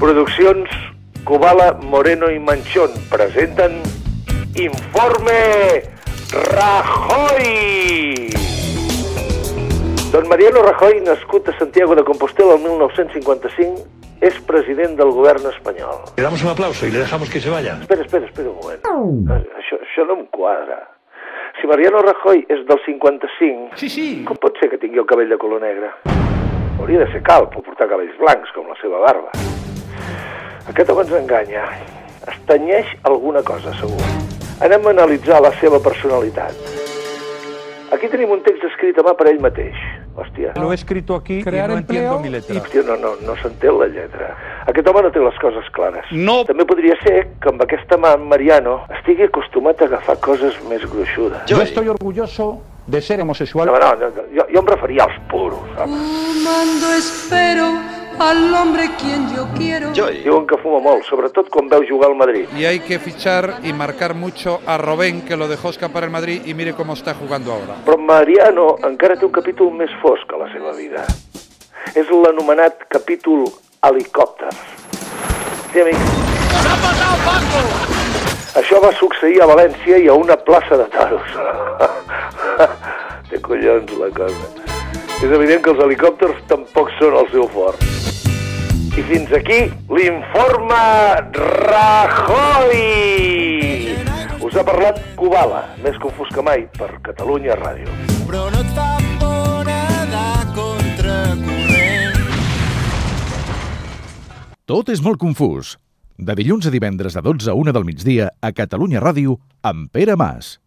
Produccions Cubala, Moreno i Manchón presenten Informe Rajoy! Don Mariano Rajoy, nascut a Santiago de Compostela el 1955, és president del govern espanyol. Le damos un aplauso y le dejamos que se vaya. Espera, espera, espera un moment. Això, això no em quadra. Si Mariano Rajoy és del 55, Sí, sí. com pot ser que tingui el cabell de color negre? Hauria de ser calp o portar cabells blancs, com la seva barba. Aquest home ens enganya. Es tenyeix alguna cosa, segur. Anem a analitzar la seva personalitat. Aquí tenim un text escrit a mà per ell mateix. Hòstia, Lo he escrito aquí Crear y no empleo entiendo mi letra. hòstia no, no, no s'entén la lletra. Aquest home no té les coses clares. No. També podria ser que amb aquesta mà en Mariano estigui acostumat a agafar coses més gruixudes. Yo estoy orgulloso de ser homosexual. No, no, no, jo, jo em referia als puros. saps? Fumando espero al hombre quien yo quiero. Diuen que fuma molt, sobretot quan veu jugar al Madrid. Y hay que fichar y marcar mucho a Robén, que lo dejó escapar el Madrid y mire cómo está jugando ahora. Però Mariano encara té un capítol més fosc a la seva vida. És l'anomenat capítol helicòpter. Sí, amic. Això va succeir a València i a una plaça de toros. té collons la cosa. És evident que els helicòpters tampoc són el seu fort. I fins aquí l'informe Rajoy! Us ha parlat Kubala, més confús que mai, per Catalunya Ràdio. però no et fa por nedar contracorrent. Tot és molt confús. De dilluns a divendres de 12 a 1 del migdia a Catalunya Ràdio amb Pere Mas.